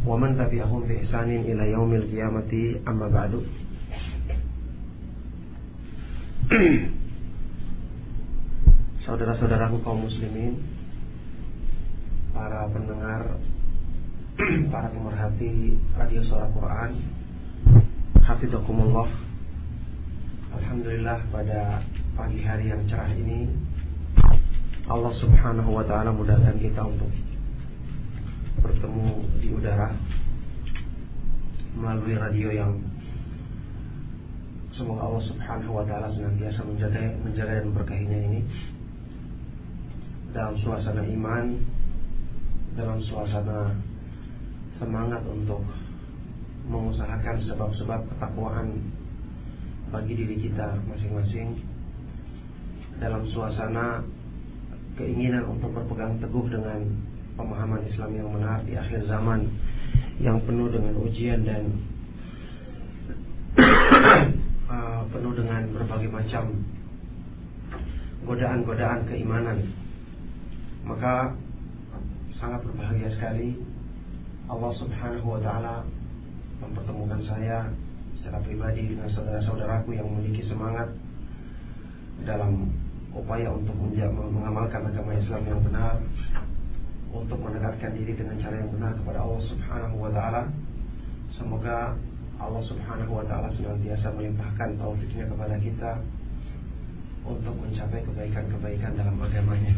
wa tapi aku bi ihsanin ila yaumil qiyamati amma ba'du Saudara-saudaraku kaum muslimin para pendengar para pemerhati radio suara Quran Hafidhukumullah Alhamdulillah pada pagi hari yang cerah ini Allah subhanahu wa ta'ala mudahkan kita untuk bertemu di udara melalui radio yang semoga Allah Subhanahu wa taala senantiasa menjaga menjaga dan berkahinya ini. Dalam suasana iman dalam suasana semangat untuk mengusahakan sebab-sebab ketakwaan bagi diri kita masing-masing. Dalam suasana keinginan untuk berpegang teguh dengan pemahaman Islam yang benar di akhir zaman yang penuh dengan ujian dan uh, penuh dengan berbagai macam godaan-godaan keimanan. Maka sangat berbahagia sekali Allah Subhanahu wa taala mempertemukan saya secara pribadi dengan saudara-saudaraku yang memiliki semangat dalam upaya untuk mengamalkan agama Islam yang benar untuk mendekatkan diri dengan cara yang benar kepada Allah Subhanahu wa taala. Semoga Allah Subhanahu wa taala senantiasa melimpahkan taufiknya kepada kita untuk mencapai kebaikan-kebaikan dalam agamanya.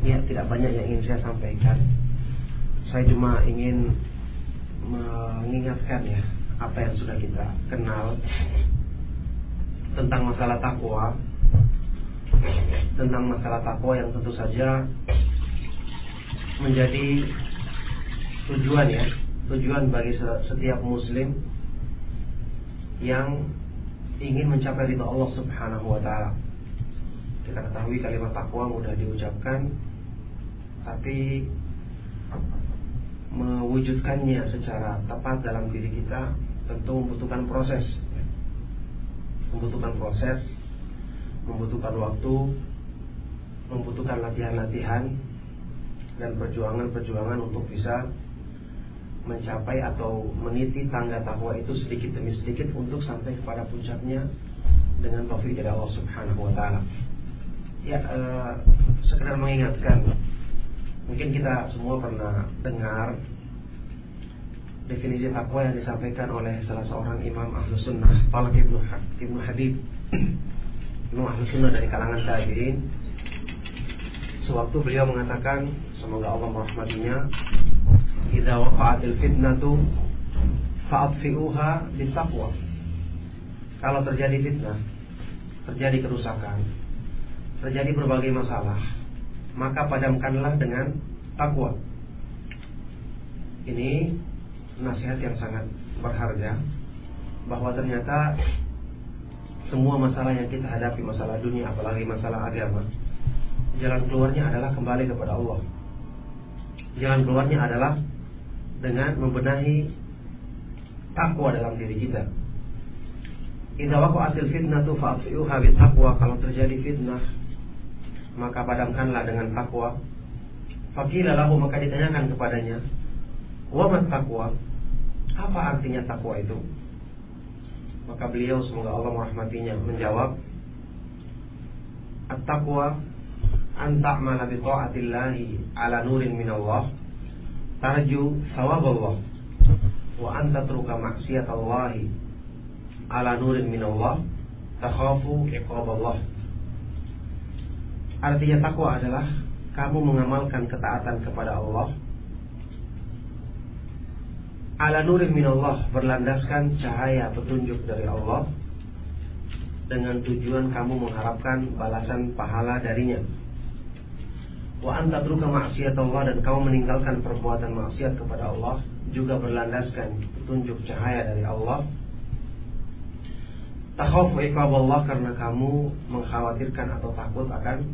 Ya, tidak banyak yang ingin saya sampaikan. Saya cuma ingin mengingatkan ya apa yang sudah kita kenal tentang masalah takwa tentang masalah takwa yang tentu saja menjadi tujuan ya tujuan bagi setiap muslim yang ingin mencapai ridho Allah Subhanahu wa taala. Kita ketahui kalimat takwa mudah diucapkan tapi mewujudkannya secara tepat dalam diri kita tentu membutuhkan proses. Membutuhkan proses, membutuhkan waktu, membutuhkan latihan-latihan dan perjuangan-perjuangan untuk bisa mencapai atau meniti tangga takwa itu sedikit demi sedikit untuk sampai kepada puncaknya dengan taufik dari Allah Subhanahu wa taala. Ya, uh, sekedar mengingatkan mungkin kita semua pernah dengar definisi takwa yang disampaikan oleh salah seorang imam ahlu sunnah Talib ibnu, ibnu Habib imam ahlu sunnah dari kalangan tabi'in sewaktu beliau mengatakan semoga Allah merahmatinya. Idza waqa'atil fitnatu fa'atfi'uha bitaqwa kalau terjadi fitnah terjadi kerusakan terjadi berbagai masalah maka padamkanlah dengan takwa ini nasihat yang sangat berharga bahwa ternyata semua masalah yang kita hadapi masalah dunia apalagi masalah agama jalan keluarnya adalah kembali kepada Allah. Jalan keluarnya adalah dengan membenahi takwa dalam diri kita. Idza waqa'atil fitnatu fa'fi'uha taqwa. Kalau terjadi fitnah, maka padamkanlah dengan takwa. Faqila lahu maka ditanyakan kepadanya, "Wa ma taqwa?" Apa artinya takwa itu? Maka beliau semoga Allah merahmatinya menjawab, "At-taqwa an ta'mala bi ta'atillahi ala nurin min Allah tarju thawab Allah wa an tatruka maksiatallahi ala nurin min Allah takhafu iqab Allah Artinya takwa adalah kamu mengamalkan ketaatan kepada Allah. Ala nurin min Allah berlandaskan cahaya petunjuk dari Allah dengan tujuan kamu mengharapkan balasan pahala darinya wa anta truka maksiat Allah dan kamu meninggalkan perbuatan maksiat kepada Allah juga berlandaskan petunjuk cahaya dari Allah. Takhafu iqab Allah karena kamu mengkhawatirkan atau takut akan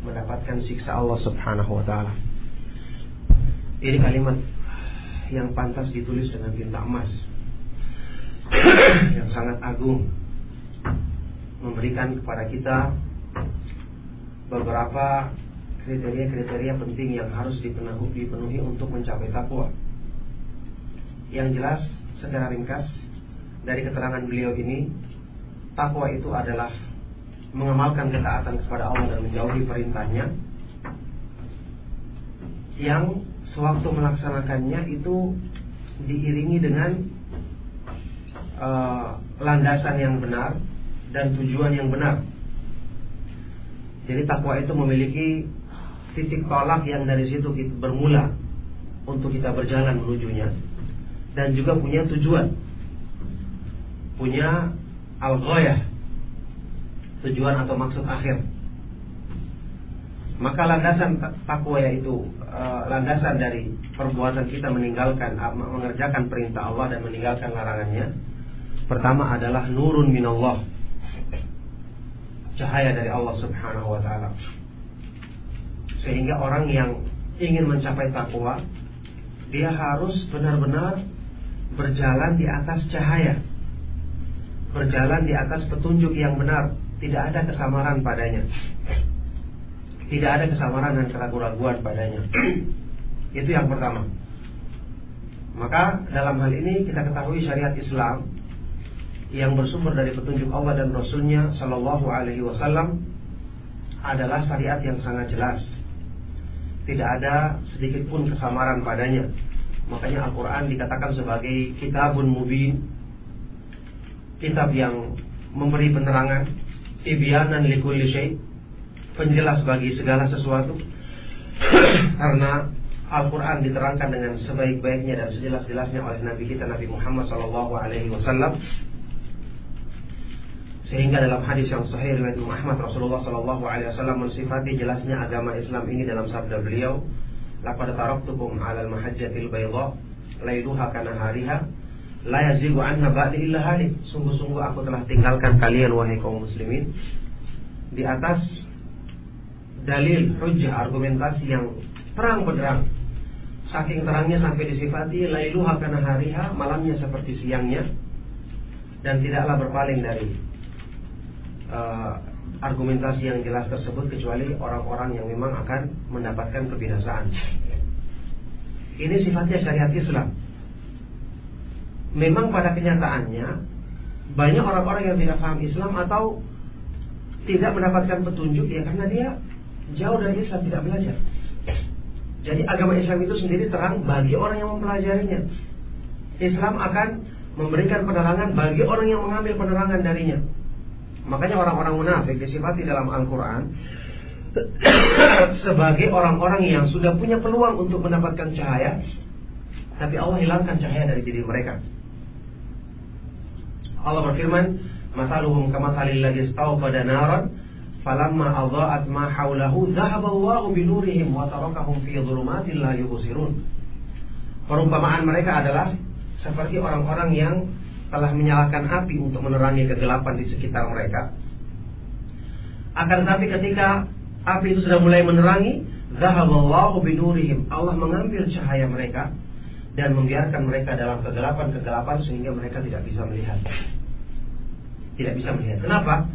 mendapatkan siksa Allah Subhanahu wa taala. Ini kalimat yang pantas ditulis dengan tinta emas yang sangat agung memberikan kepada kita beberapa kriteria-kriteria penting yang harus dipenuhi, untuk mencapai takwa. Yang jelas secara ringkas dari keterangan beliau ini, takwa itu adalah mengamalkan ketaatan kepada Allah dan menjauhi perintahnya yang sewaktu melaksanakannya itu diiringi dengan uh, landasan yang benar dan tujuan yang benar. Jadi takwa itu memiliki titik tolak yang dari situ kita bermula untuk kita berjalan menujunya dan juga punya tujuan. Punya al tujuan atau maksud akhir. Maka landasan takwa yaitu uh, landasan dari perbuatan kita meninggalkan mengerjakan perintah Allah dan meninggalkan larangannya. Pertama adalah nurun minallah. Cahaya dari Allah Subhanahu wa taala. Sehingga orang yang ingin mencapai takwa dia harus benar-benar berjalan di atas cahaya. Berjalan di atas petunjuk yang benar, tidak ada kesamaran padanya. Tidak ada kesamaran dan keraguan-raguan padanya. Itu yang pertama. Maka dalam hal ini kita ketahui syariat Islam yang bersumber dari petunjuk Allah dan Rasulnya Shallallahu Alaihi Wasallam adalah syariat yang sangat jelas. Tidak ada sedikit pun kesamaran padanya. Makanya Al-Quran dikatakan sebagai kitabun mubin, kitab yang memberi penerangan, tibyanan likulli syai' penjelas bagi segala sesuatu karena Al-Quran diterangkan dengan sebaik-baiknya dan sejelas-jelasnya oleh Nabi kita Nabi Muhammad Wasallam sehingga dalam hadis yang sahih riwayat Muhammad Rasulullah Sallallahu Alaihi Wasallam mensifati jelasnya agama Islam ini dalam sabda beliau laqad taraktukum 'alal mahajjatil bayda lailuha kana hariha la yazigu anha ba'di illa halik sungguh-sungguh aku telah tinggalkan kalian wahai kaum muslimin di atas dalil, hujah, argumentasi yang terang benderang. Saking terangnya sampai disifati lailuha kana hariha, malamnya seperti siangnya dan tidaklah berpaling dari uh, argumentasi yang jelas tersebut kecuali orang-orang yang memang akan mendapatkan kebinasaan. Ini sifatnya syariat Islam. Memang pada kenyataannya banyak orang-orang yang tidak paham Islam atau tidak mendapatkan petunjuk ya karena dia jauh dari Islam tidak belajar. Jadi agama Islam itu sendiri terang bagi orang yang mempelajarinya. Islam akan memberikan penerangan bagi orang yang mengambil penerangan darinya. Makanya orang-orang munafik disifati dalam Al-Quran sebagai orang-orang yang sudah punya peluang untuk mendapatkan cahaya, tapi Allah hilangkan cahaya dari diri mereka. Allah berfirman, "Masaluhum kamasalil ladzi pada naran falamma adha'at ma haulahu dhahaba Allahu binurihim wa tarakahum fi dhulumatin la yubsirun. Perumpamaan mereka adalah seperti orang-orang yang telah menyalakan api untuk menerangi kegelapan di sekitar mereka. Akan tetapi ketika api itu sudah mulai menerangi, Allahu binurihim. Allah mengambil cahaya mereka dan membiarkan mereka dalam kegelapan-kegelapan sehingga mereka tidak bisa melihat. Tidak bisa melihat. Kenapa?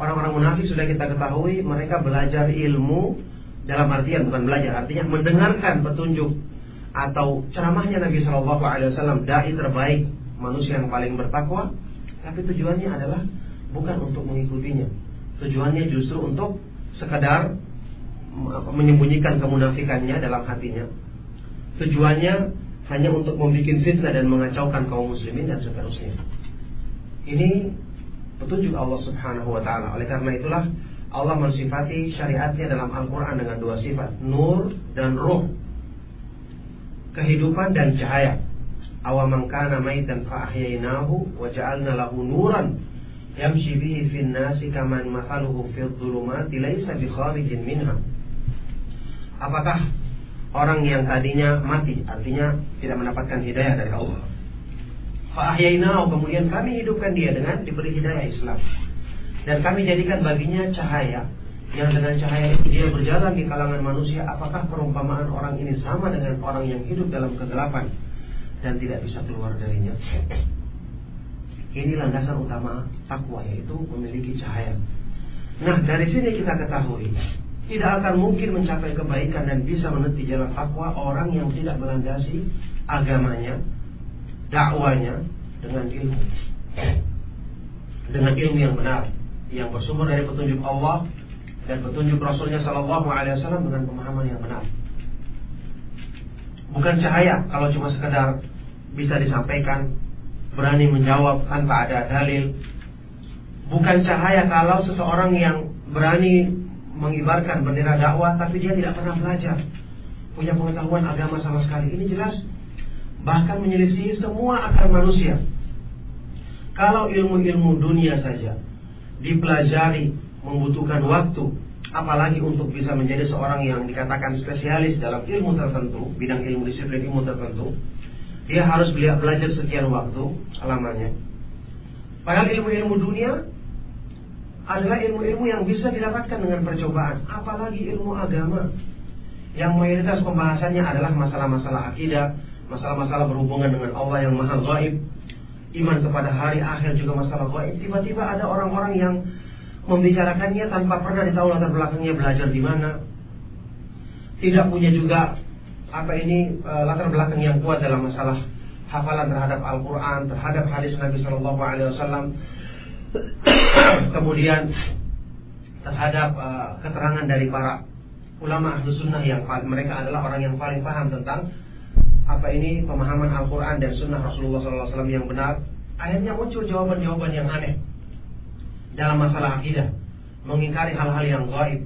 Orang-orang munafik sudah kita ketahui mereka belajar ilmu dalam artian bukan belajar, artinya mendengarkan petunjuk atau ceramahnya Nabi Shallallahu Alaihi Wasallam dai terbaik manusia yang paling bertakwa, tapi tujuannya adalah bukan untuk mengikutinya. Tujuannya justru untuk sekadar menyembunyikan kemunafikannya dalam hatinya. Tujuannya hanya untuk membuat fitnah dan mengacaukan kaum muslimin dan seterusnya. Ini petunjuk Allah Subhanahu wa taala. Oleh karena itulah Allah mensifati syariatnya dalam Al-Qur'an dengan dua sifat, nur dan ruh. Kehidupan dan cahaya. Awaman kana maitan fa ahyainahu wa ja'alna lahu nuran yamshi bihi fin nasi kaman mathaluhu fi dhulumati laysa bi kharijin minha. Apakah orang yang tadinya mati, artinya tidak mendapatkan hidayah dari Allah. Fa'ahyainau kemudian kami hidupkan dia dengan diberi hidayah Islam. Dan kami jadikan baginya cahaya yang dengan cahaya itu dia berjalan di kalangan manusia. Apakah perumpamaan orang ini sama dengan orang yang hidup dalam kegelapan dan tidak bisa keluar darinya? Ini landasan utama takwa yaitu memiliki cahaya. Nah dari sini kita ketahui tidak akan mungkin mencapai kebaikan dan bisa meniti jalan takwa orang yang tidak melandasi agamanya, dakwanya dengan ilmu. Dengan ilmu yang benar, yang bersumber dari petunjuk Allah dan petunjuk Rasulnya Shallallahu Alaihi Wasallam dengan pemahaman yang benar. Bukan cahaya kalau cuma sekedar bisa disampaikan, berani menjawab tanpa ada dalil. Bukan cahaya kalau seseorang yang berani mengibarkan bendera dakwah tapi dia tidak pernah belajar punya pengetahuan agama sama sekali. Ini jelas. Bahkan menyelisih semua akal manusia. Kalau ilmu-ilmu dunia saja dipelajari membutuhkan waktu apalagi untuk bisa menjadi seorang yang dikatakan spesialis dalam ilmu tertentu bidang ilmu disiplin ilmu tertentu dia harus belajar sekian waktu lamanya padahal ilmu-ilmu dunia adalah ilmu-ilmu yang bisa didapatkan dengan percobaan, apalagi ilmu agama yang mayoritas pembahasannya adalah masalah-masalah akidah, masalah-masalah berhubungan dengan Allah yang maha gaib, iman kepada hari akhir juga masalah gaib. Tiba-tiba ada orang-orang yang membicarakannya tanpa pernah ditahu latar belakangnya belajar di mana, tidak punya juga apa ini e, latar belakang yang kuat dalam masalah hafalan terhadap Al-Quran, terhadap hadis Nabi Shallallahu Alaihi Wasallam, kemudian terhadap uh, keterangan dari para ulama ahlu sunnah yang mereka adalah orang yang paling paham tentang apa ini pemahaman Al-Quran dan sunnah Rasulullah SAW yang benar. Akhirnya muncul jawaban-jawaban yang aneh dalam masalah akidah mengingkari hal-hal yang gaib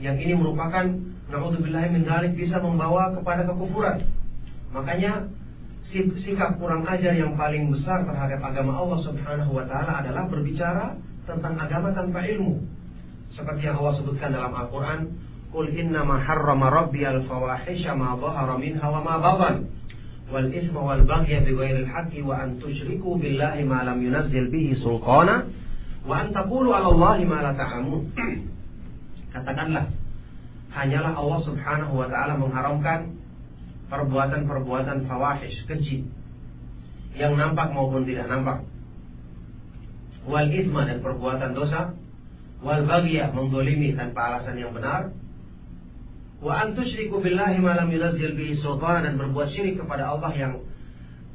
yang ini merupakan naudzubillahi min bisa membawa kepada kekufuran makanya sikap kurang ajar yang paling besar terhadap agama Allah Subhanahu wa taala adalah berbicara tentang agama tanpa ilmu. Seperti yang Allah sebutkan dalam Al-Qur'an, "Qul inna ma harrama rabbi al-fawahisha ma dhahara minha wa ma batan wal isma wal baghya bighairi al-haqqi wa an tusyriku billahi ma lam yunazzil bihi sulqana wa an taqulu 'ala Allahi ma la ta'lamun." Katakanlah, hanyalah Allah Subhanahu wa taala mengharamkan perbuatan-perbuatan fawahish, keji yang nampak maupun tidak nampak. Wal isma dan perbuatan dosa, wal baghya menggolimi tanpa alasan yang benar. Wa an tusyriku billahi ma lam bihi sultan dan berbuat syirik kepada Allah yang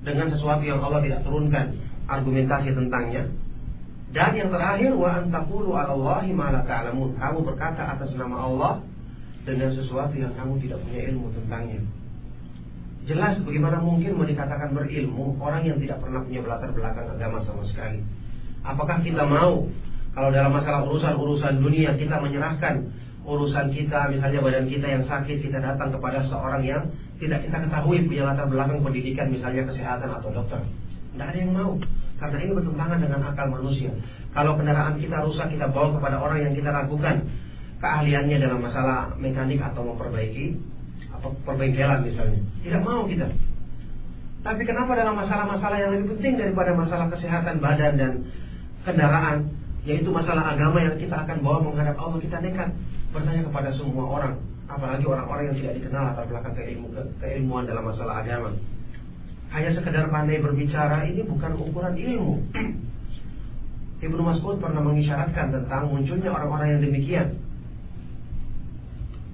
dengan sesuatu yang Allah tidak turunkan argumentasi tentangnya. Dan yang terakhir wa an taqulu 'ala Allahi ma la ta'lamun. Kamu berkata atas nama Allah dengan sesuatu yang kamu tidak punya ilmu tentangnya. Jelas bagaimana mungkin mau dikatakan berilmu orang yang tidak pernah punya latar belakang agama sama sekali. Apakah kita mau kalau dalam masalah urusan-urusan dunia kita menyerahkan urusan kita misalnya badan kita yang sakit kita datang kepada seorang yang tidak kita ketahui punya latar belakang pendidikan misalnya kesehatan atau dokter. Tidak ada yang mau karena ini bertentangan dengan akal manusia. Kalau kendaraan kita rusak kita bawa kepada orang yang kita ragukan keahliannya dalam masalah mekanik atau memperbaiki perbengkelan misalnya. Tidak mau kita. Tapi kenapa dalam masalah-masalah yang lebih penting daripada masalah kesehatan badan dan kendaraan, yaitu masalah agama yang kita akan bawa menghadap Allah, kita nekat bertanya kepada semua orang, apalagi orang-orang yang tidak dikenal latar belakang keilmu, ke, keilmuan dalam masalah agama. Hanya sekedar pandai berbicara ini bukan ukuran ilmu. Ibnu Mas'ud pernah mengisyaratkan tentang munculnya orang-orang yang demikian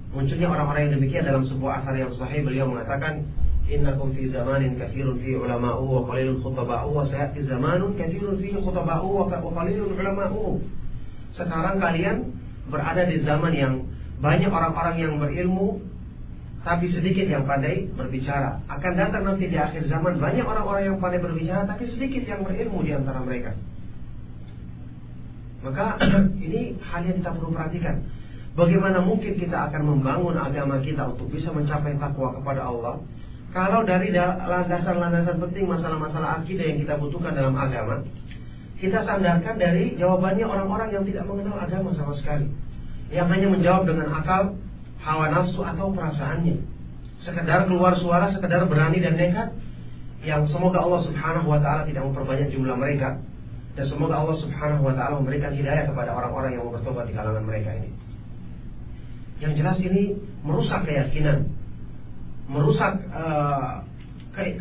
munculnya orang-orang yang demikian dalam sebuah asar yang sahih beliau mengatakan innakum fi zamanin kathirun fi ulama'u wa qalilun khutaba'u wa sayati zamanun kathirun fi khutaba'u wa qalilun ulama'u sekarang kalian berada di zaman yang banyak orang-orang yang berilmu tapi sedikit yang pandai berbicara. Akan datang nanti di akhir zaman banyak orang-orang yang pandai berbicara tapi sedikit yang berilmu di antara mereka. Maka ini hal yang kita perlu perhatikan. Bagaimana mungkin kita akan membangun agama kita untuk bisa mencapai takwa kepada Allah? Kalau dari landasan-landasan penting masalah-masalah akidah yang kita butuhkan dalam agama kita sandarkan dari jawabannya orang-orang yang tidak mengenal agama sama sekali. Yang hanya menjawab dengan akal hawa nafsu atau perasaannya sekedar keluar suara, sekedar berani dan nekat yang semoga Allah Subhanahu wa taala tidak memperbanyak jumlah mereka dan semoga Allah Subhanahu wa taala memberikan hidayah kepada orang-orang yang bertobat di kalangan mereka ini. Yang jelas ini merusak keyakinan, merusak uh,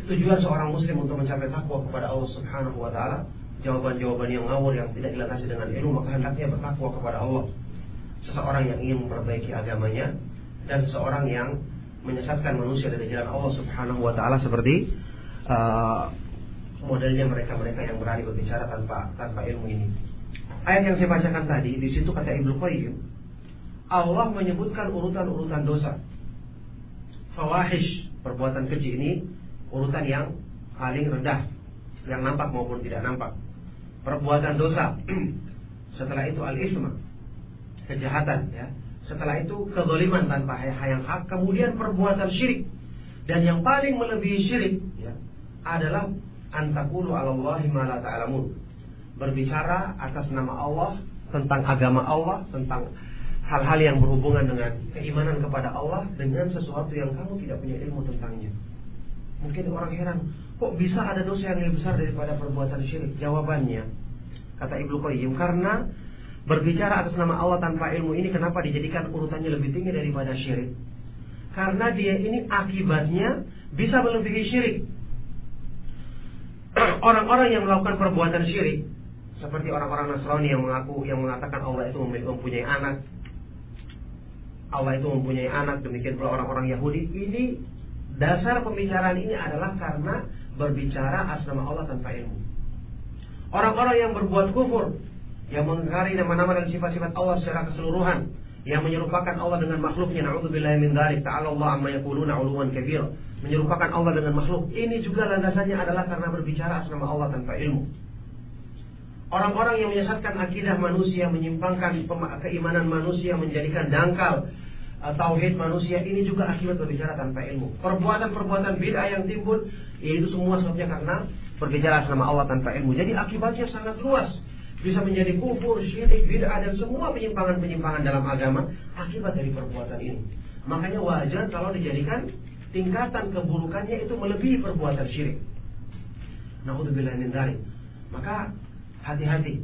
tujuan seorang muslim untuk mencapai takwa kepada Allah Subhanahu wa taala. Jawaban-jawaban yang ngawur yang tidak dilandasi dengan ilmu maka hendaknya bertakwa kepada Allah. Seseorang yang ingin memperbaiki agamanya dan seseorang yang menyesatkan manusia dari jalan Allah Subhanahu wa taala seperti uh, modelnya mereka-mereka yang berani berbicara tanpa tanpa ilmu ini. Ayat yang saya bacakan tadi di situ kata Ibnu Qayyim Allah menyebutkan urutan-urutan dosa. Fawahish, perbuatan keji ini urutan yang paling rendah, yang nampak maupun tidak nampak. Perbuatan dosa. Setelah itu al-isma, kejahatan ya. Setelah itu kezaliman tanpa yang hak, kemudian perbuatan syirik. Dan yang paling melebihi syirik ya, adalah antakulu alallahi ma la. Berbicara atas nama Allah tentang agama Allah, tentang hal-hal yang berhubungan dengan keimanan kepada Allah dengan sesuatu yang kamu tidak punya ilmu tentangnya. Mungkin orang heran, kok bisa ada dosa yang lebih besar daripada perbuatan syirik? Jawabannya, kata Ibnu Qayyim, karena berbicara atas nama Allah tanpa ilmu ini kenapa dijadikan urutannya lebih tinggi daripada syirik? Karena dia ini akibatnya bisa melebihi syirik. Orang-orang yang melakukan perbuatan syirik seperti orang-orang Nasrani yang mengaku yang mengatakan Allah itu mempunyai anak, Allah itu mempunyai anak, demikian pula orang-orang Yahudi. Ini dasar pembicaraan ini adalah karena berbicara atas nama Allah tanpa ilmu. Orang-orang yang berbuat kufur, yang mengingkari dan sifat-sifat Allah secara keseluruhan, yang menyerupakan Allah dengan makhluknya, na'udzubillahi min dzalik, ta'ala Allah amma yaquluna 'uluwan kabir menyerupakan Allah dengan makhluk. Ini juga landasannya adalah karena berbicara atas Allah tanpa ilmu. Orang-orang yang menyesatkan akidah manusia, menyimpangkan keimanan manusia, menjadikan dangkal uh, tauhid manusia ini juga akibat berbicara tanpa ilmu. Perbuatan-perbuatan bid'ah yang timbul itu semua sebabnya karena berbicara sama Allah tanpa ilmu. Jadi akibatnya sangat luas. Bisa menjadi kufur, syirik, bid'ah dan semua penyimpangan-penyimpangan dalam agama akibat dari perbuatan ini. Makanya wajar kalau dijadikan tingkatan keburukannya itu melebihi perbuatan syirik. Naudzubillah min dzalik. Maka hati-hati.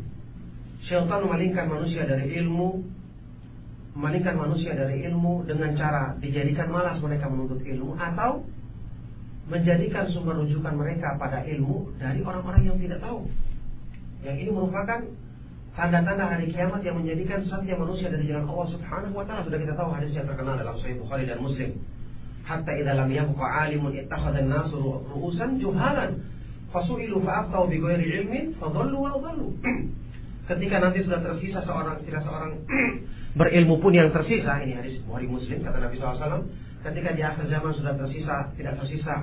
Syaitan memalingkan manusia dari ilmu, memalingkan manusia dari ilmu dengan cara dijadikan malas mereka menuntut ilmu atau menjadikan sumber rujukan mereka pada ilmu dari orang-orang yang tidak tahu. Yang ini merupakan tanda-tanda hari kiamat yang menjadikan sesatnya manusia dari jalan Allah Subhanahu wa taala. Sudah kita tahu hadis yang terkenal dalam Sahih Bukhari dan Muslim hatta idza lam yabqa alimun ittakhadha an-nasu ru'usan juhalan fasu'ilu fa'aftau bi ghairi ilmin fadhallu wa dhallu ketika nanti sudah tersisa seorang tidak seorang berilmu pun yang tersisa ini hadis Bukhari Muslim kata Nabi SAW ketika di akhir zaman sudah tersisa tidak tersisa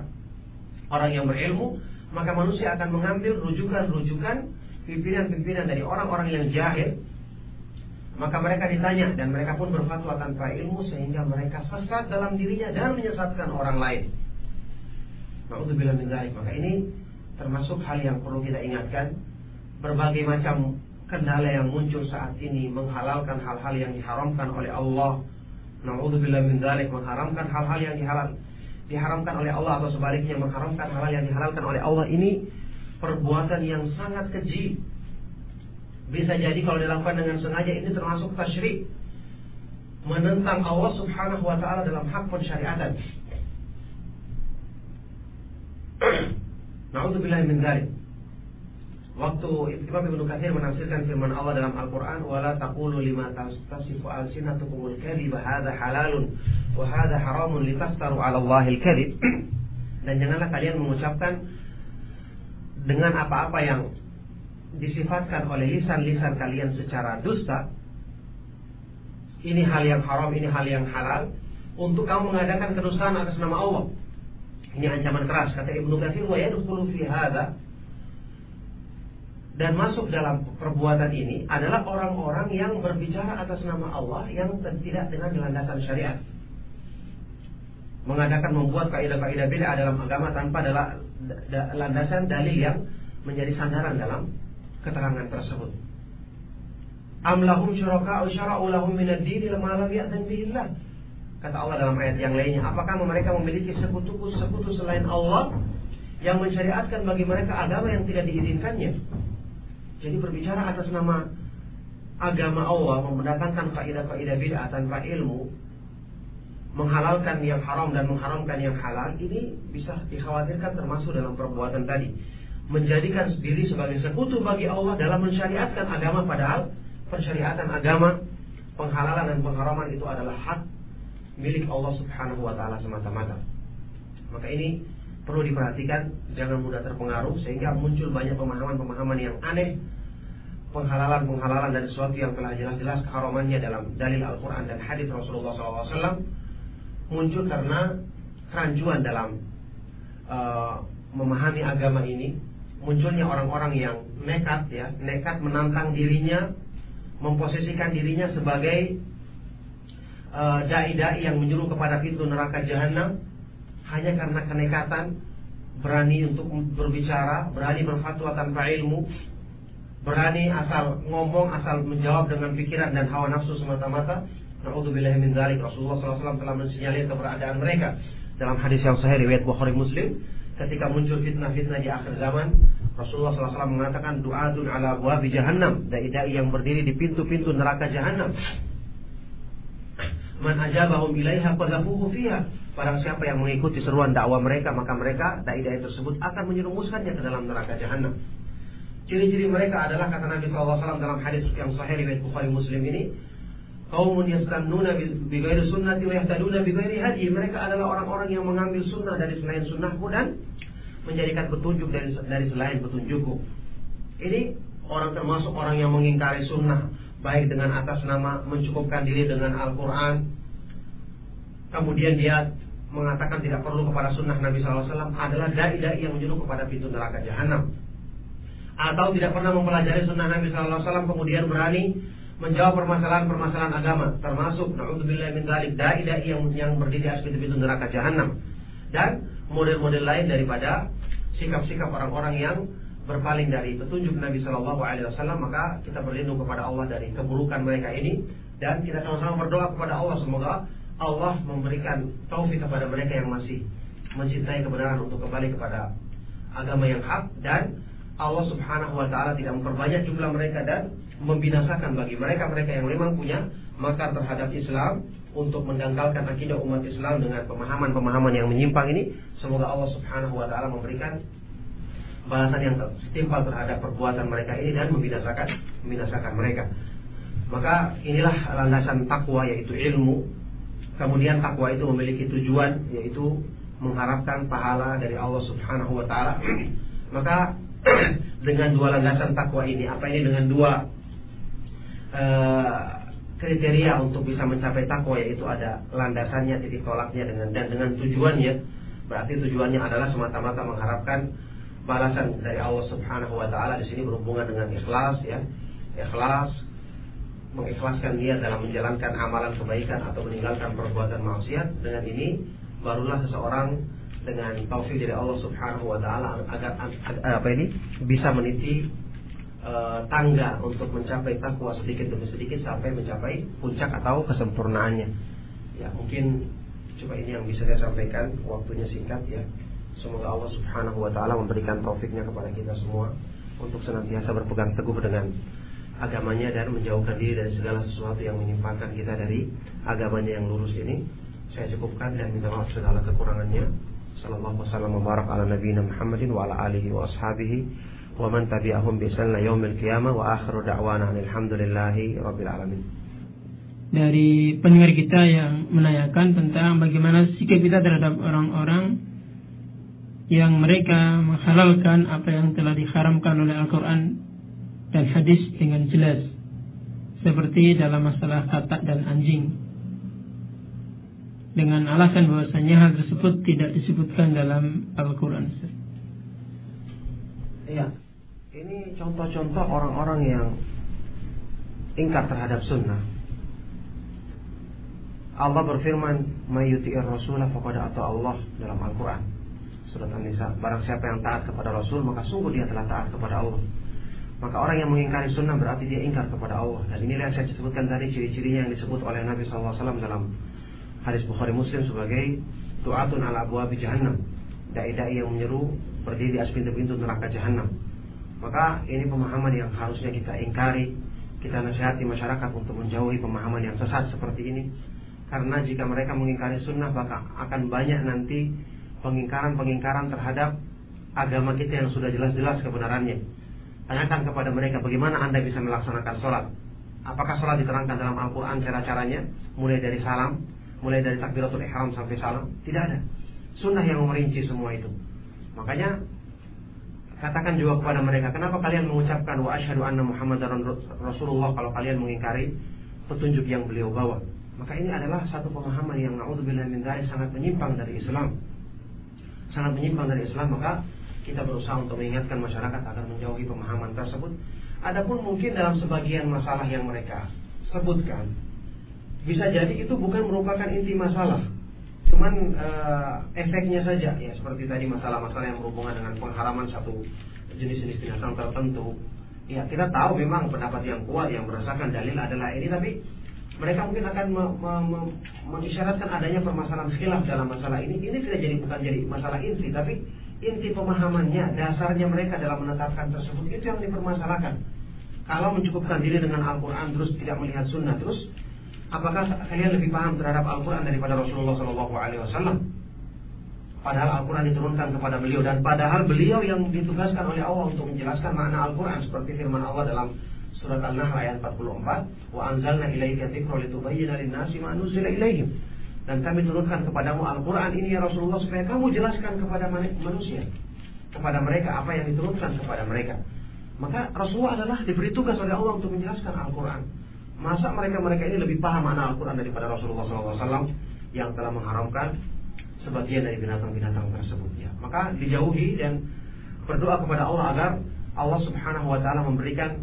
orang yang berilmu maka manusia akan mengambil rujukan-rujukan pimpinan-pimpinan dari orang-orang yang jahil maka mereka ditanya dan mereka pun berfatwa tanpa ilmu sehingga mereka sesat dalam dirinya dan menyesatkan orang lain. Maka ini termasuk hal yang perlu kita ingatkan. Berbagai macam kendala yang muncul saat ini menghalalkan hal-hal yang diharamkan oleh Allah. Nauzubillah min dzalik mengharamkan hal-hal yang dihalal diharamkan oleh Allah atau sebaliknya mengharamkan hal-hal yang dihalalkan oleh Allah ini perbuatan yang sangat keji bisa jadi kalau dilakukan dengan sengaja ini termasuk tasyrik menentang Allah Subhanahu wa taala dalam hak pensyariatan. Nauzubillah min dzalik. Waktu Imam Ibnu Katsir menafsirkan firman Allah dalam Al-Qur'an, "Wala taqulu lima tasifu alsinatukumul kadhiba hadza halalun wa hadza haramun litaftaru 'ala Allahil kadhib." Dan janganlah kalian mengucapkan dengan apa-apa yang disifatkan oleh lisan-lisan kalian secara dusta ini hal yang haram, ini hal yang halal untuk kamu mengadakan kedustaan atas nama Allah. Ini ancaman keras kata Ibnu Katsir wa yadkhulu fi hadza dan masuk dalam perbuatan ini adalah orang-orang yang berbicara atas nama Allah yang tidak dengan landasan syariat. Mengadakan membuat kaidah-kaidah beda dalam agama tanpa adalah landasan dalil yang menjadi sandaran dalam keterangan tersebut. Am lahum syuraka'u syara'u lahum min ad-din lam ya'zan bihillah. Kata Allah dalam ayat yang lainnya, apakah mereka memiliki sekutu-sekutu selain Allah yang mensyariatkan bagi mereka agama yang tidak diizinkannya? Jadi berbicara atas nama agama Allah mendatangkan kaidah-kaidah bid'ah tanpa ilmu menghalalkan yang haram dan mengharamkan yang halal ini bisa dikhawatirkan termasuk dalam perbuatan tadi menjadikan diri sebagai sekutu bagi Allah dalam mensyariatkan agama padahal pensyariatan agama penghalalan dan pengharaman itu adalah hak milik Allah Subhanahu wa taala semata-mata. Maka ini perlu diperhatikan jangan mudah terpengaruh sehingga muncul banyak pemahaman-pemahaman yang aneh penghalalan-penghalalan dari sesuatu yang telah jelas-jelas keharamannya dalam dalil Al-Quran dan hadis Rasulullah SAW muncul karena kerancuan dalam uh, memahami agama ini munculnya orang-orang yang nekat ya, nekat menantang dirinya, memposisikan dirinya sebagai uh, dai-dai yang menyuruh kepada pintu neraka jahanam hanya karena kenekatan, berani untuk berbicara, berani berfatwa tanpa ilmu, berani asal ngomong, asal menjawab dengan pikiran dan hawa nafsu semata-mata. Nauzubillah min dzalik. Rasulullah SAW telah mensinyalir keberadaan mereka. Dalam hadis yang sahih riwayat Bukhari Muslim ketika muncul fitnah-fitnah di akhir zaman Rasulullah SAW mengatakan du'atun ala wabi jahannam. Dai-dai yang berdiri di pintu-pintu neraka jahannam. Man ajabahum ilaiha qadhafuhu fiha. Barang siapa yang mengikuti seruan dakwah mereka maka mereka dai-dai tersebut akan menyerumuskannya ke dalam neraka jahannam. Ciri-ciri mereka adalah kata Nabi SAW dalam hadis yang sahih riwayat Bukhari Muslim ini Kaumun yastannuna bi ghairi sunnati wa yahtaduna bi ghairi hadi. Mereka adalah orang-orang yang mengambil sunnah dari selain sunnahku dan menjadikan petunjuk dari dari selain petunjukku. Ini orang termasuk orang yang mengingkari sunnah baik dengan atas nama mencukupkan diri dengan Al-Quran kemudian dia mengatakan tidak perlu kepada sunnah Nabi SAW adalah dai-dai yang menyuruh kepada pintu neraka jahanam atau tidak pernah mempelajari sunnah Nabi SAW kemudian berani menjawab permasalahan-permasalahan agama termasuk naudzubillah min dzalik dai-dai yang yang berdiri atas pintu-pintu neraka jahanam dan model-model lain daripada sikap-sikap orang-orang yang berpaling dari petunjuk Nabi Shallallahu Alaihi Wasallam maka kita berlindung kepada Allah dari keburukan mereka ini dan kita sama-sama berdoa kepada Allah. Semoga Allah memberikan taufik kepada mereka yang masih mencintai kebenaran untuk kembali kepada agama yang hak dan Allah Subhanahu wa taala tidak memperbanyak jumlah mereka dan membinasakan bagi mereka-mereka yang memang punya makar terhadap Islam untuk mendangkalkan akidah umat Islam dengan pemahaman-pemahaman yang menyimpang ini semoga Allah Subhanahu wa taala memberikan balasan yang setimpal terhadap perbuatan mereka ini dan membinasakan membinasakan mereka. Maka inilah landasan takwa yaitu ilmu. Kemudian takwa itu memiliki tujuan yaitu mengharapkan pahala dari Allah Subhanahu wa taala. Maka dengan dua landasan takwa ini. Apa ini? Dengan dua uh, kriteria untuk bisa mencapai takwa yaitu ada landasannya titik tolaknya dengan dan dengan tujuannya. Berarti tujuannya adalah semata-mata mengharapkan balasan dari Allah Subhanahu wa taala. Di sini berhubungan dengan ikhlas ya. Ikhlas mengikhlaskan dia dalam menjalankan amalan kebaikan atau meninggalkan perbuatan maksiat. Dengan ini barulah seseorang dengan taufik dari Allah Subhanahu wa taala agar, apa ini bisa meniti uh, tangga untuk mencapai takwa sedikit demi sedikit sampai mencapai puncak atau kesempurnaannya. Ya, mungkin coba ini yang bisa saya sampaikan, waktunya singkat ya. Semoga Allah Subhanahu wa taala memberikan taufiknya kepada kita semua untuk senantiasa berpegang teguh dengan agamanya dan menjauhkan diri dari segala sesuatu yang menyimpangkan kita dari agamanya yang lurus ini. Saya cukupkan dan minta maaf segala kekurangannya. Sallallahu wasallam mubarak ala nabiyina Muhammadin wa ala alihi wa ashabihi wa man tabi'ahum bi ihsan yaumil qiyamah wa akhiru da'wana alhamdulillahi rabbil alamin. Dari pendengar kita yang menanyakan tentang bagaimana sikap kita terhadap orang-orang yang mereka menghalalkan apa yang telah diharamkan oleh Al-Quran dan hadis dengan jelas seperti dalam masalah katak dan anjing dengan alasan bahwasanya hal tersebut tidak disebutkan dalam Al-Quran. Iya, ini contoh-contoh orang-orang yang ingkar terhadap sunnah. Allah berfirman, "Mayyuti'ir rasulah faqad atau Allah" dalam Al-Qur'an. Surat An-Nisa, barang siapa yang taat kepada Rasul, maka sungguh dia telah taat kepada Allah. Maka orang yang mengingkari sunnah berarti dia ingkar kepada Allah. Dan inilah yang saya sebutkan tadi ciri-cirinya yang disebut oleh Nabi SAW dalam hadis Bukhari Muslim sebagai tu'atun ala abwabi jahannam. Dai-dai yang menyeru berdiri di atas pintu-pintu neraka jahanam. Maka ini pemahaman yang harusnya kita ingkari, kita nasihati masyarakat untuk menjauhi pemahaman yang sesat seperti ini. Karena jika mereka mengingkari sunnah, maka akan banyak nanti pengingkaran-pengingkaran terhadap agama kita yang sudah jelas-jelas kebenarannya. Tanyakan kepada mereka bagaimana Anda bisa melaksanakan sholat. Apakah sholat diterangkan dalam Al-Quran cara-caranya, mulai dari salam, mulai dari takbiratul ihram sampai salam? Tidak ada. Sunnah yang merinci semua itu. Makanya katakan juga kepada mereka, kenapa kalian mengucapkan wa asyhadu anna Muhammadar Rasulullah kalau kalian mengingkari petunjuk yang beliau bawa? Maka ini adalah satu pemahaman yang naudzubillah min sangat menyimpang dari Islam. Sangat menyimpang dari Islam, maka kita berusaha untuk mengingatkan masyarakat agar menjauhi pemahaman tersebut. Adapun mungkin dalam sebagian masalah yang mereka sebutkan, bisa jadi itu bukan merupakan inti masalah. Cuman uh, efeknya saja ya seperti tadi masalah-masalah yang berhubungan dengan pengharaman satu jenis-jenis binatang tertentu. Ya, kita tahu memang pendapat yang kuat yang berdasarkan dalil adalah ini tapi mereka mungkin akan me, me, me, adanya permasalahan khilaf dalam masalah ini. Ini tidak jadi bukan jadi masalah inti, tapi inti pemahamannya, dasarnya mereka dalam menetapkan tersebut itu yang dipermasalahkan. Kalau mencukupkan diri dengan Al-Quran terus tidak melihat sunnah terus, apakah kalian lebih paham terhadap Al-Quran daripada Rasulullah SAW? Padahal Al-Quran diturunkan kepada beliau dan padahal beliau yang ditugaskan oleh Allah untuk menjelaskan makna Al-Quran seperti firman Allah dalam Surat An-Nahl ayat 44, "Wa anzalna ilaika dzikra litubayyana lin-nasi ma nuzila ilaihim." Dan kami turunkan kepadamu Al-Qur'an ini ya Rasulullah supaya kamu jelaskan kepada manusia, kepada mereka apa yang diturunkan kepada mereka. Maka Rasulullah adalah diberi tugas oleh Allah untuk menjelaskan Al-Quran. Masa mereka-mereka ini lebih paham mana Al-Quran daripada Rasulullah SAW yang telah mengharamkan sebagian dari binatang-binatang tersebut. Ya. Maka dijauhi dan berdoa kepada Allah agar Allah Subhanahu Wa Taala memberikan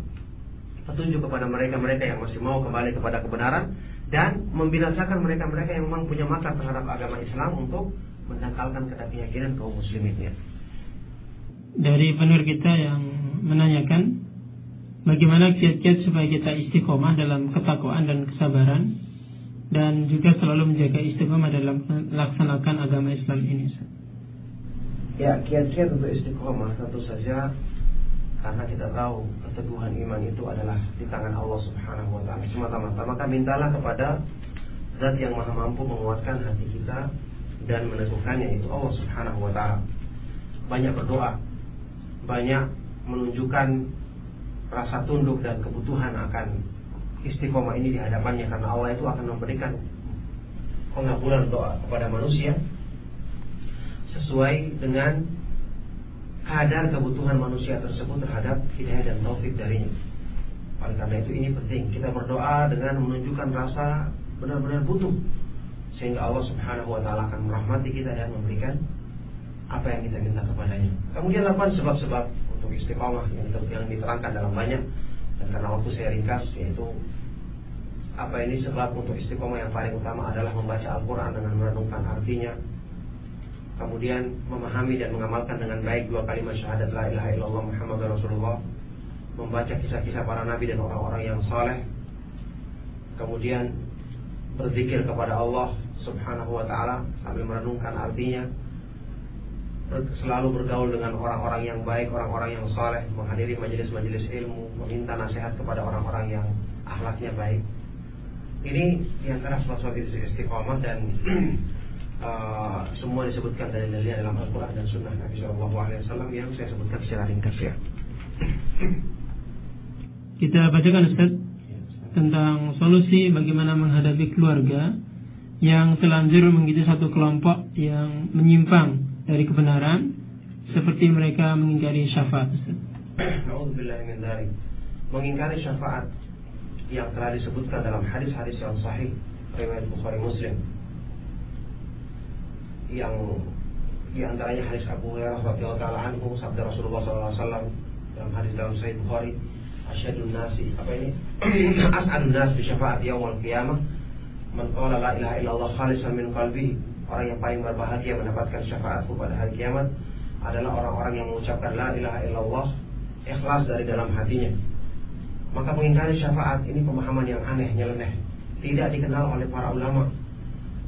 petunjuk kepada mereka-mereka yang masih mau kembali kepada kebenaran dan membinasakan mereka-mereka yang memang punya mata terhadap agama Islam untuk mendangkalkan keyakinan kaum muslimin Dari penur kita yang menanyakan bagaimana kiat-kiat supaya kita istiqomah dalam ketakwaan dan kesabaran dan juga selalu menjaga istiqomah dalam melaksanakan agama Islam ini. Ya, kiat-kiat untuk istiqomah tentu saja karena kita tahu keteguhan iman itu adalah di tangan Allah Subhanahu wa taala semata-mata. Maka mintalah kepada zat yang maha mampu menguatkan hati kita dan meneguhkannya itu Allah Subhanahu wa taala. Banyak berdoa, banyak menunjukkan rasa tunduk dan kebutuhan akan istiqomah ini di hadapannya karena Allah itu akan memberikan pengabulan doa kepada manusia sesuai dengan kadar kebutuhan manusia tersebut terhadap hidayah dan taufik darinya. Oleh karena itu ini penting kita berdoa dengan menunjukkan rasa benar-benar butuh sehingga Allah Subhanahu wa taala akan merahmati kita dan memberikan apa yang kita minta kepadanya. Kemudian lakukan sebab-sebab untuk istiqomah yang, yang diterangkan dalam banyak. Dan karena waktu saya ringkas yaitu apa ini sebab untuk istiqomah yang paling utama adalah membaca Al-Quran dengan merenungkan artinya. Kemudian memahami dan mengamalkan dengan baik dua kalimat syahadat la ilaha illallah Muhammad Rasulullah. Membaca kisah-kisah para nabi dan orang-orang yang saleh. Kemudian berzikir kepada Allah subhanahu wa ta'ala sambil merenungkan artinya selalu bergaul dengan orang-orang yang baik, orang-orang yang saleh, menghadiri majelis-majelis ilmu, meminta nasihat kepada orang-orang yang akhlaknya baik. Ini di antara sebab-sebab istiqomah dan uh, semua disebutkan dari dalil dalam Al-Quran dan Sunnah Nabi Shallallahu Alaihi Wasallam yang saya sebutkan secara ringkas ya. Kita bacakan Ustaz tentang solusi bagaimana menghadapi keluarga yang telanjur mengikuti satu kelompok yang menyimpang dari kebenaran seperti mereka mengingkari syafaat. Mengingkari syafaat yang telah disebutkan dalam hadis-hadis yang sahih riwayat Bukhari Muslim. Yang di antaranya hadis Abu Hurairah radhiyallahu anhu sabda Rasulullah SAW dalam hadis dalam Sahih Bukhari asyadun nasi apa ini? As'adun nas syafaat yaumul qiyamah. Man qala la ilaha illallah khalisan min qalbi orang yang paling berbahagia mendapatkan syafaatku pada hari kiamat adalah orang-orang yang mengucapkan la ilaha illallah ikhlas dari dalam hatinya. Maka mengingkari syafaat ini pemahaman yang aneh nyeleneh. Tidak dikenal oleh para ulama.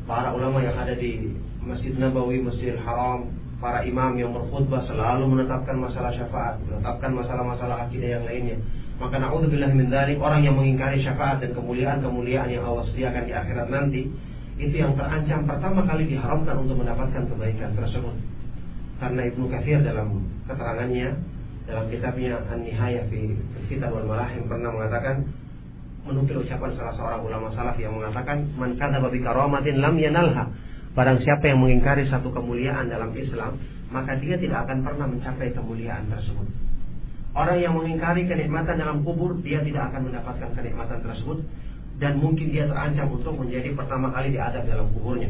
Para ulama yang ada di Masjid Nabawi, Masjidil Haram, para imam yang berkhutbah selalu menetapkan masalah syafaat, menetapkan masalah-masalah akidah yang lainnya. Maka naudzubillah min dzalik orang yang mengingkari syafaat dan kemuliaan-kemuliaan yang Allah sediakan di akhirat nanti, itu yang terancam pertama kali diharamkan untuk mendapatkan kebaikan tersebut. Karena Ibnu Katsir dalam keterangannya dalam kitabnya An-Nihayah fi Kitab wal Malahim pernah mengatakan menukil ucapan salah seorang ulama salaf yang mengatakan man kadzaba bi karamatin lam yanalha. Barang siapa yang mengingkari satu kemuliaan dalam Islam, maka dia tidak akan pernah mencapai kemuliaan tersebut. Orang yang mengingkari kenikmatan dalam kubur, dia tidak akan mendapatkan kenikmatan tersebut dan mungkin dia terancam untuk menjadi pertama kali diadab dalam kuburnya.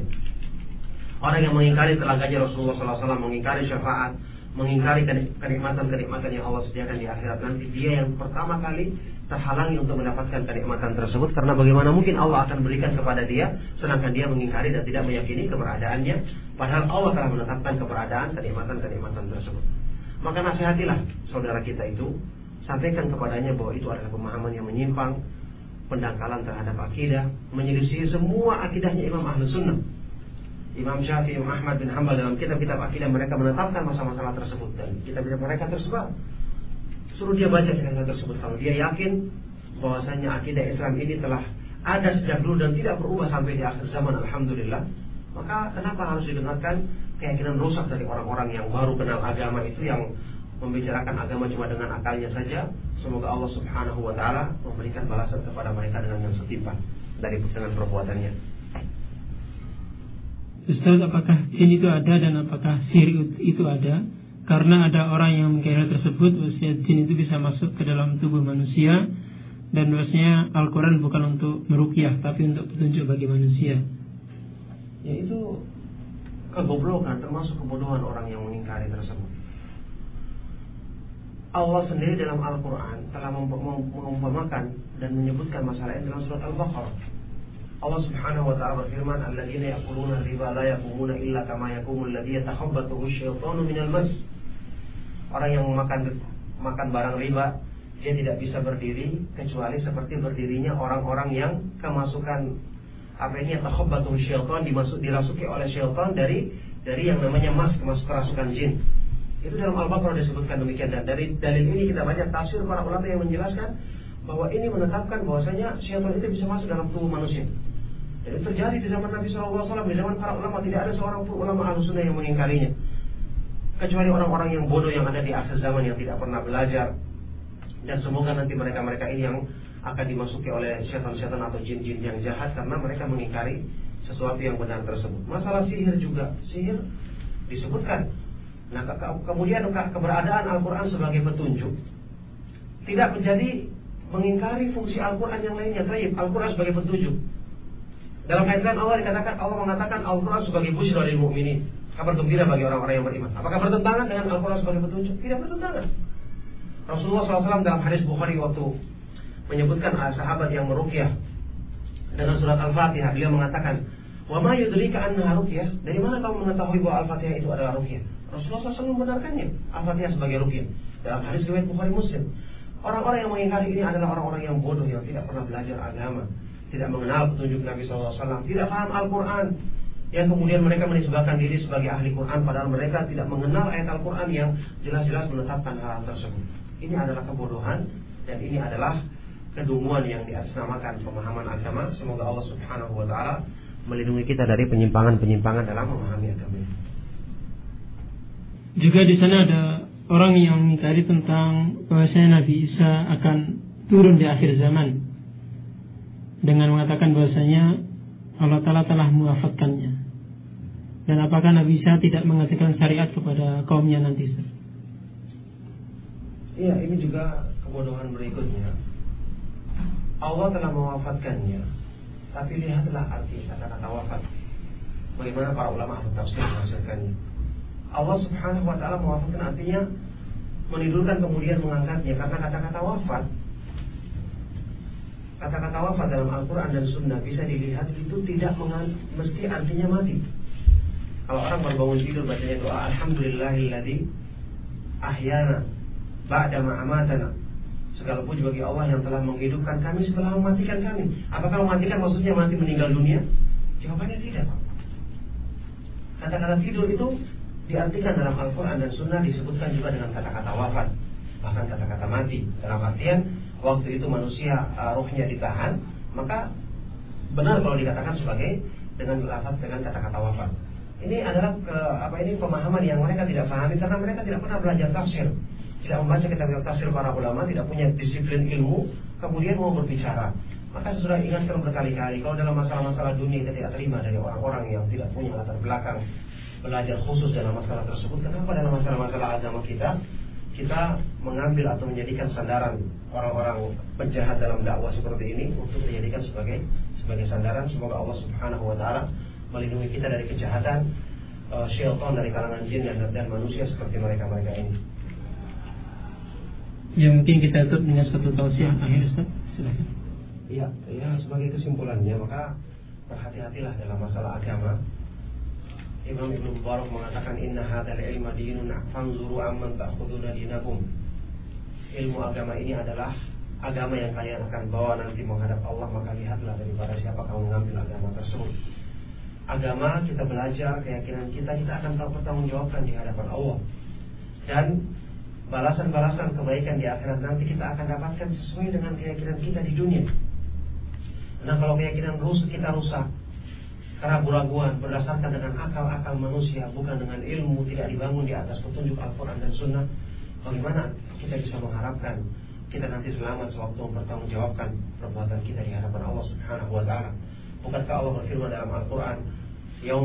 Orang yang mengingkari telaganya Rasulullah SAW, mengingkari syafaat, mengingkari kenikmatan-kenikmatan yang Allah sediakan di akhirat nanti dia yang pertama kali terhalangi untuk mendapatkan kenikmatan tersebut karena bagaimana mungkin Allah akan berikan kepada dia sedangkan dia mengingkari dan tidak meyakini keberadaannya padahal Allah telah menetapkan keberadaan kenikmatan-kenikmatan tersebut maka nasihatilah saudara kita itu sampaikan kepadanya bahwa itu adalah pemahaman yang menyimpang pendangkalan terhadap akidah menyelisih semua akidahnya Imam Ahlus Sunnah Imam Syafi'i, Imam Ahmad bin Hanbal dalam kitab-kitab akidah mereka menetapkan masalah-masalah tersebut dan kitab-kitab mereka tersebar. Suruh dia baca kitab tersebut kalau dia yakin bahwasanya akidah Islam ini telah ada sejak dulu dan tidak berubah sampai di akhir zaman alhamdulillah maka kenapa harus didengarkan keyakinan rusak dari orang-orang yang baru kenal agama itu yang membicarakan agama cuma dengan akalnya saja semoga Allah subhanahu wa ta'ala memberikan balasan kepada mereka dengan yang setimpal dari dengan perbuatannya Ustaz apakah jin itu ada dan apakah sihir itu ada? Karena ada orang yang mengkira tersebut bahwasanya jin itu bisa masuk ke dalam tubuh manusia dan bahwasanya Al-Quran bukan untuk merukyah tapi untuk petunjuk bagi manusia. Ya itu kegoblokan termasuk kebodohan orang yang mengingkari tersebut. Allah sendiri dalam Al-Quran telah mengumpamakan dan menyebutkan masalah ini dalam surat Al-Baqarah. Allah Subhanahu wa taala berfirman, "Alladzina ya'kuluna riba la yaqumuna illa kama yaqumu alladzi yatakhabbathu asyaitanu minal mas." Orang yang makan makan barang riba, dia tidak bisa berdiri kecuali seperti berdirinya orang-orang yang kemasukan apa ini yatakhabbathu syaitan dimasuk dirasuki oleh syaitan dari dari yang namanya mas masuk kerasukan jin. Itu dalam Al-Baqarah disebutkan demikian dan dari dalil ini kita baca tafsir para ulama yang menjelaskan bahwa ini menetapkan bahwasanya syaitan itu bisa masuk dalam tubuh manusia. Itu terjadi di zaman Nabi SAW, di zaman para ulama tidak ada seorang pun ulama ahlu sunnah yang mengingkarinya. Kecuali orang-orang yang bodoh yang ada di akhir zaman yang tidak pernah belajar. Dan semoga nanti mereka-mereka ini yang akan dimasuki oleh syaitan-syaitan atau jin-jin yang jahat karena mereka mengingkari sesuatu yang benar tersebut. Masalah sihir juga, sihir disebutkan. Nah, kemudian keberadaan Al-Quran sebagai petunjuk tidak menjadi mengingkari fungsi Al-Quran yang lainnya. Taib, Al-Quran sebagai petunjuk. Dalam ayat lain Allah dikatakan Allah mengatakan Al-Quran sebagai busyra lil mu'minin. Kabar gembira bagi orang-orang yang beriman. Apakah bertentangan dengan Al-Quran sebagai petunjuk? Tidak bertentangan. Rasulullah SAW dalam hadis Bukhari waktu menyebutkan sahabat yang merukyah dengan surat Al-Fatihah, beliau mengatakan, "Wa ma yudrika annaha ruqyah?" Dari mana kamu mengetahui bahwa Al-Fatihah itu adalah rukyah? Rasulullah SAW membenarkannya, Al-Fatihah sebagai rukyah. Dalam hadis riwayat Bukhari Muslim. Orang-orang yang mengingkari ini adalah orang-orang yang bodoh yang tidak pernah belajar agama tidak mengenal petunjuk Nabi SAW, tidak paham Al-Quran, yang kemudian mereka menisbahkan diri sebagai ahli Quran, padahal mereka tidak mengenal ayat Al-Quran yang jelas-jelas menetapkan hal tersebut. Ini adalah kebodohan dan ini adalah kedunguan yang diatasnamakan pemahaman agama. Semoga Allah Subhanahu wa taala melindungi kita dari penyimpangan-penyimpangan dalam memahami agama ini. Juga di sana ada orang yang mengingkari tentang bahwasanya Nabi Isa akan turun di akhir zaman dengan mengatakan bahwasanya Allah Ta'ala telah mewafatkannya. Dan apakah Nabi Isa tidak mengatakan syariat kepada kaumnya nanti? Iya, ini juga kebodohan berikutnya. Allah telah mewafatkannya, tapi lihatlah arti kata-kata wafat. Bagaimana para ulama tafsir menghasilkannya. Allah Subhanahu wa taala mewafatkan artinya menidurkan kemudian mengangkatnya karena kata-kata wafat kata-kata wafat dalam Al-Quran dan Sunnah bisa dilihat itu tidak mesti artinya mati. Kalau orang baru bangun tidur bacanya doa Alhamdulillahilladzi ahyana ba'da ma'amatana. Segala puji bagi Allah yang telah menghidupkan kami setelah mematikan kami. Apakah mematikan maksudnya mati meninggal dunia? Jawabannya tidak. Kata-kata tidur itu diartikan dalam Al-Quran dan Sunnah disebutkan juga dengan kata-kata wafat bahkan kata-kata mati dalam artian waktu itu manusia uh, ruhnya ditahan maka benar kalau dikatakan sebagai dengan lafaz dengan kata-kata wafat ini adalah ke, apa ini pemahaman yang mereka tidak pahami karena mereka tidak pernah belajar tafsir tidak membaca kitab tafsir para ulama tidak punya disiplin ilmu kemudian mau berbicara maka sudah ingatkan berkali-kali kalau dalam masalah-masalah dunia kita tidak terima dari orang-orang yang tidak punya latar belakang belajar khusus dalam masalah tersebut kenapa dalam masalah-masalah agama kita kita mengambil atau menjadikan sandaran orang-orang penjahat dalam dakwah seperti ini untuk dijadikan sebagai sebagai sandaran semoga Allah Subhanahu wa taala melindungi kita dari kejahatan uh, syaitan dari kalangan jin dan, dan manusia seperti mereka-mereka ini. Ya mungkin kita tutup dengan satu tausiah akhir Ustaz. Iya, ya sebagai kesimpulannya maka berhati-hatilah dalam masalah agama. Imam Ibnu Mubarak mengatakan inna hadzal ilma dinun fanzuru amman ta'khuduna dinakum. Ilmu agama ini adalah agama yang kalian akan bawa nanti menghadap Allah maka lihatlah daripada siapa kamu mengambil agama tersebut agama kita belajar keyakinan kita kita akan tahu pertanggungjawabkan di hadapan Allah dan balasan-balasan kebaikan di akhirat nanti kita akan dapatkan sesuai dengan keyakinan kita di dunia. Nah kalau keyakinan rusak kita rusak karena raguan berdasarkan dengan akal-akal manusia bukan dengan ilmu tidak dibangun di atas petunjuk Al-Quran dan Sunnah bagaimana kita bisa mengharapkan kita nanti selamat sewaktu mempertanggungjawabkan perbuatan kita di hadapan Allah Subhanahu wa taala. Bukankah Allah berfirman dalam Al-Quran, Ya,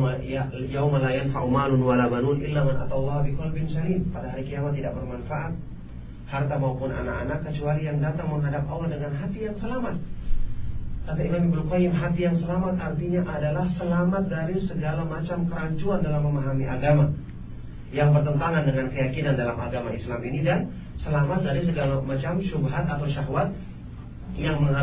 yauma la yanfa'u malun wala banun illa man atallaha biqalbin salim. Pada hari kiamat tidak bermanfaat harta maupun anak-anak kecuali yang datang menghadap Allah dengan hati yang selamat. Kata Imam Ibnu Qayyim, hati yang selamat artinya adalah selamat dari segala macam kerancuan dalam memahami agama yang bertentangan dengan keyakinan dalam agama Islam ini dan selamat dari segala macam syubhat atau syahwat yang menghalangi